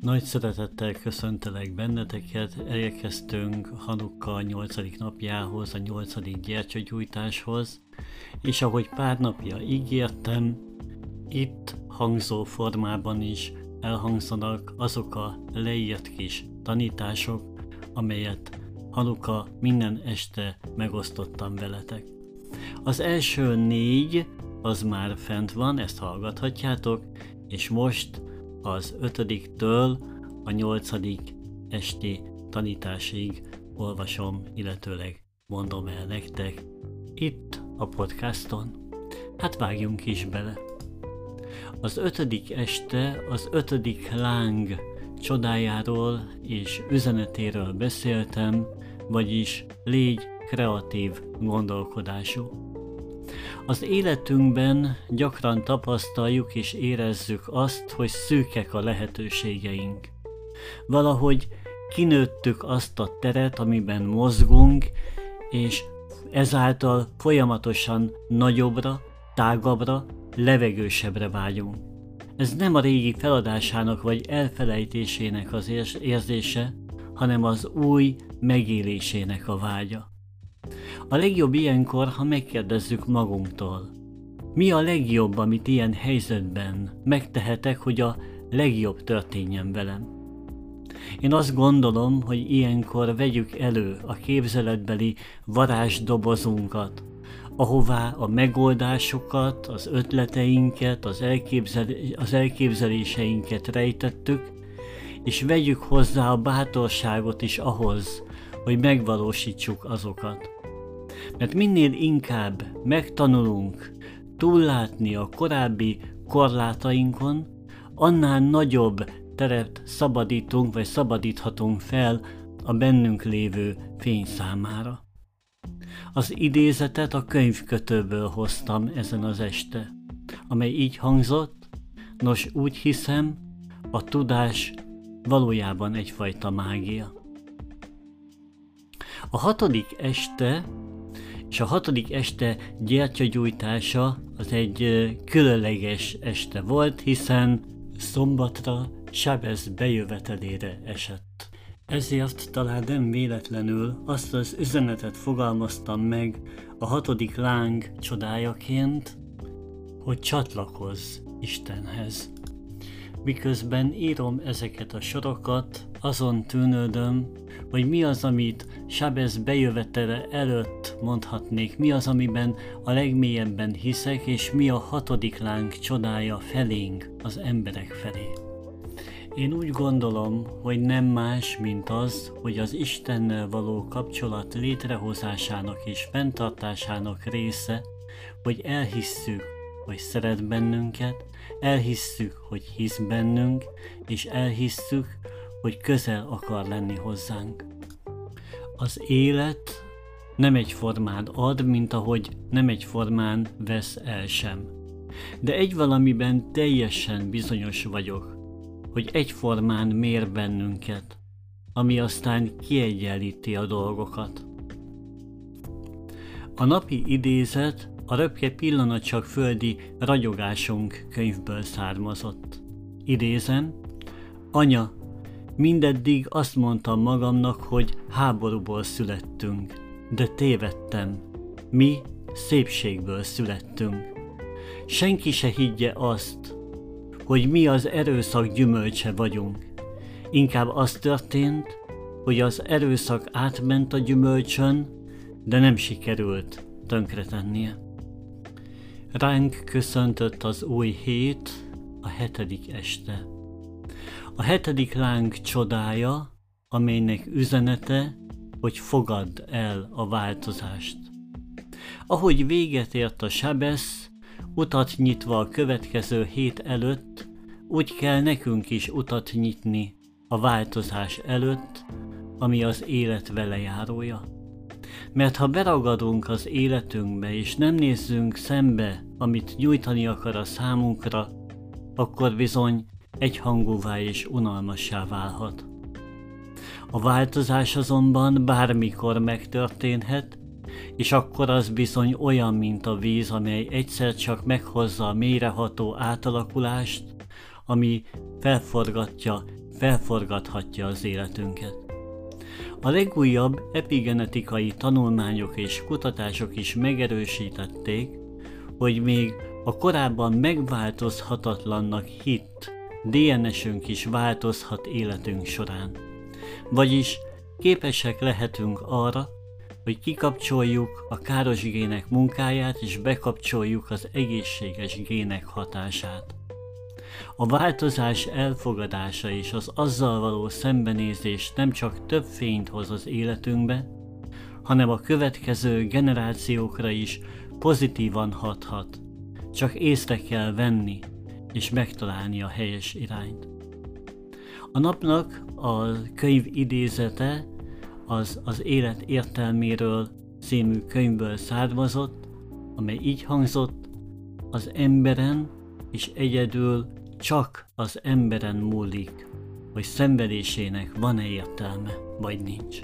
Nagy szeretettel köszöntelek benneteket, elérkeztünk Hanukka 8. napjához, a 8. gyertyagyújtáshoz, és ahogy pár napja ígértem, itt hangzó formában is elhangzanak azok a leírt kis tanítások, amelyet Hanuka minden este megosztottam veletek. Az első négy az már fent van, ezt hallgathatjátok, és most az ötödiktől a nyolcadik esti tanításig olvasom, illetőleg mondom el nektek itt a podcaston. Hát vágjunk is bele. Az ötödik este az ötödik láng csodájáról és üzenetéről beszéltem, vagyis légy kreatív gondolkodású. Az életünkben gyakran tapasztaljuk és érezzük azt, hogy szűkek a lehetőségeink. Valahogy kinőttük azt a teret, amiben mozgunk, és ezáltal folyamatosan nagyobbra, tágabbra, levegősebbre vágyunk. Ez nem a régi feladásának vagy elfelejtésének az érzése, hanem az új megélésének a vágya. A legjobb ilyenkor, ha megkérdezzük magunktól, mi a legjobb, amit ilyen helyzetben megtehetek, hogy a legjobb történjen velem? Én azt gondolom, hogy ilyenkor vegyük elő a képzeletbeli varázsdobozunkat, ahová a megoldásokat, az ötleteinket, az, elképzel, az elképzeléseinket rejtettük, és vegyük hozzá a bátorságot is ahhoz, hogy megvalósítsuk azokat. Mert minél inkább megtanulunk túllátni a korábbi korlátainkon, annál nagyobb teret szabadítunk, vagy szabadíthatunk fel a bennünk lévő fény számára. Az idézetet a könyvkötőből hoztam ezen az este, amely így hangzott, nos úgy hiszem, a tudás valójában egyfajta mágia. A hatodik este és a hatodik este gyertyagyújtása az egy különleges este volt, hiszen szombatra Sábez bejövetelére esett. Ezért talán nem véletlenül azt az üzenetet fogalmaztam meg a hatodik láng csodájaként, hogy csatlakozz Istenhez. Miközben írom ezeket a sorokat, azon tűnődöm, hogy mi az, amit Sábez bejövetele előtt mondhatnék, mi az, amiben a legmélyebben hiszek, és mi a hatodik láng csodája felénk, az emberek felé. Én úgy gondolom, hogy nem más, mint az, hogy az Istennel való kapcsolat létrehozásának és fenntartásának része, hogy elhisszük, hogy szeret bennünket, elhisszük, hogy hisz bennünk, és elhisszük, hogy közel akar lenni hozzánk. Az élet nem egyformán ad, mint ahogy nem egyformán vesz el sem. De egy valamiben teljesen bizonyos vagyok, hogy egyformán mér bennünket, ami aztán kiegyenlíti a dolgokat. A napi idézet a röpke pillanat csak földi ragyogásunk könyvből származott. Idézem, anya, mindeddig azt mondtam magamnak, hogy háborúból születtünk, de tévedtem. Mi szépségből születtünk. Senki se higgye azt, hogy mi az erőszak gyümölcse vagyunk. Inkább az történt, hogy az erőszak átment a gyümölcsön, de nem sikerült tönkretennie. Ránk köszöntött az új hét, a hetedik este. A hetedik láng csodája, amelynek üzenete, hogy fogadd el a változást. Ahogy véget ért a sebesz, utat nyitva a következő hét előtt, úgy kell nekünk is utat nyitni a változás előtt, ami az élet velejárója. Mert ha beragadunk az életünkbe, és nem nézzünk szembe, amit nyújtani akar a számunkra, akkor bizony egyhangúvá és unalmassá válhat. A változás azonban bármikor megtörténhet, és akkor az bizony olyan, mint a víz, amely egyszer csak meghozza a mélyreható átalakulást, ami felforgatja felforgathatja az életünket. A legújabb epigenetikai tanulmányok és kutatások is megerősítették, hogy még a korábban megváltozhatatlannak hitt DNS-ünk is változhat életünk során. Vagyis képesek lehetünk arra, hogy kikapcsoljuk a káros gének munkáját és bekapcsoljuk az egészséges gének hatását. A változás elfogadása és az azzal való szembenézés nem csak több fényt hoz az életünkbe, hanem a következő generációkra is pozitívan hathat. Csak észre kell venni és megtalálni a helyes irányt. A napnak a könyv idézete az az élet értelméről című könyvből származott, amely így hangzott, az emberen és egyedül csak az emberen múlik, hogy szenvedésének van-e értelme, vagy nincs.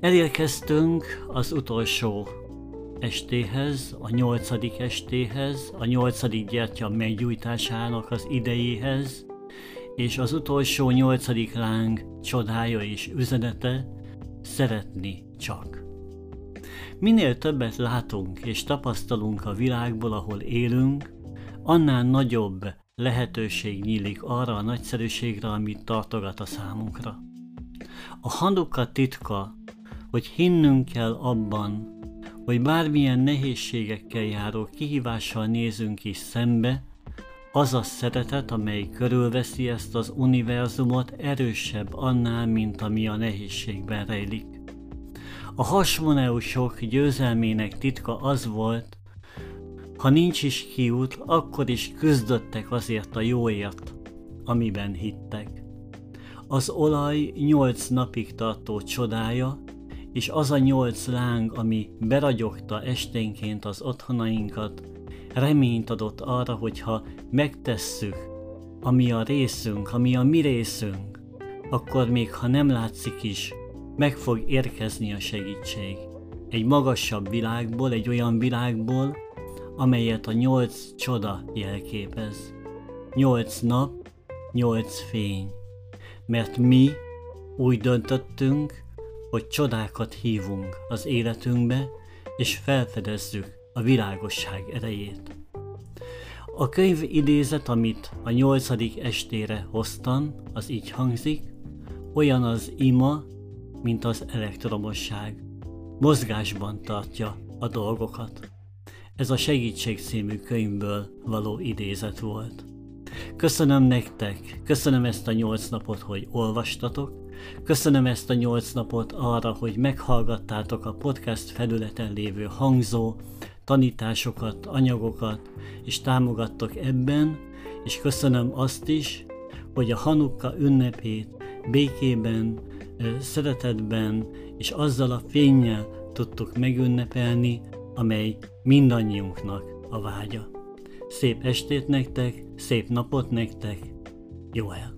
Elérkeztünk az utolsó estéhez, a nyolcadik estéhez, a nyolcadik gyertya meggyújtásának az idejéhez, és az utolsó nyolcadik láng csodája és üzenete szeretni csak. Minél többet látunk és tapasztalunk a világból, ahol élünk, annál nagyobb lehetőség nyílik arra a nagyszerűségre, amit tartogat a számunkra. A hanukka titka, hogy hinnünk kell abban, hogy bármilyen nehézségekkel járó kihívással nézünk is szembe, az a szeretet, amely körülveszi ezt az univerzumot, erősebb annál, mint ami a nehézségben rejlik. A hasmoneusok győzelmének titka az volt, ha nincs is kiút, akkor is küzdöttek azért a jóért, amiben hittek. Az olaj nyolc napig tartó csodája, és az a nyolc láng, ami beragyogta esténként az otthonainkat, reményt adott arra, hogyha megtesszük, ami a részünk, ami a mi részünk, akkor még ha nem látszik is, meg fog érkezni a segítség. Egy magasabb világból, egy olyan világból, amelyet a nyolc csoda jelképez. Nyolc nap, nyolc fény. Mert mi úgy döntöttünk, hogy csodákat hívunk az életünkbe, és felfedezzük a világosság erejét. A könyv idézet, amit a nyolcadik estére hoztam, az így hangzik, olyan az ima, mint az elektromosság. Mozgásban tartja a dolgokat. Ez a Segítség című könyvből való idézet volt. Köszönöm nektek, köszönöm ezt a nyolc napot, hogy olvastatok, köszönöm ezt a nyolc napot arra, hogy meghallgattátok a podcast felületen lévő hangzó, tanításokat, anyagokat, és támogattok ebben, és köszönöm azt is, hogy a Hanukka ünnepét békében, szeretetben és azzal a fénnyel tudtuk megünnepelni, amely mindannyiunknak a vágya. Szép estét nektek, szép napot nektek, jó el!